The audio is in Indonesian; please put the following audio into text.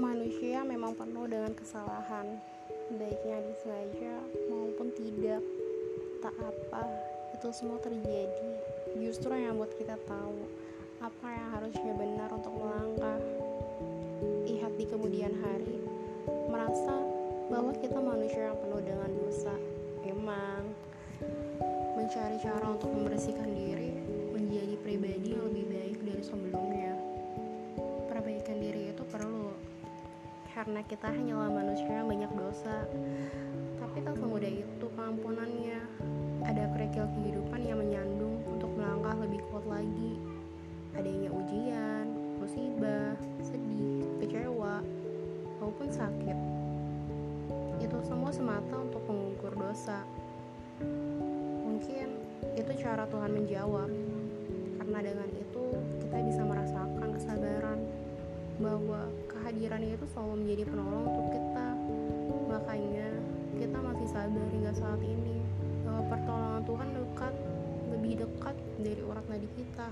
menyenangkan baiknya disengaja maupun tidak. Tak apa itu semua terjadi. Justru yang buat kita tahu apa yang harusnya benar untuk melangkah. Lihat di kemudian hari merasa bahwa kita manusia yang penuh dengan dosa. Emang mencari cara untuk membersihkan diri menjadi pribadi yang lebih baik dari sebelumnya karena kita hanyalah manusia yang banyak dosa tapi tak semudah itu pengampunannya ada kerikil kehidupan yang menyandung untuk melangkah lebih kuat lagi adanya ujian, musibah, sedih, kecewa, maupun sakit. Itu semua semata untuk mengukur dosa. Mungkin itu cara Tuhan menjawab, karena dengan itu kita bisa merasakan kesabaran bahwa itu selalu menjadi penolong untuk kita. Makanya kita masih sabar hingga saat ini bahwa pertolongan Tuhan dekat, lebih dekat dari urat nadi kita.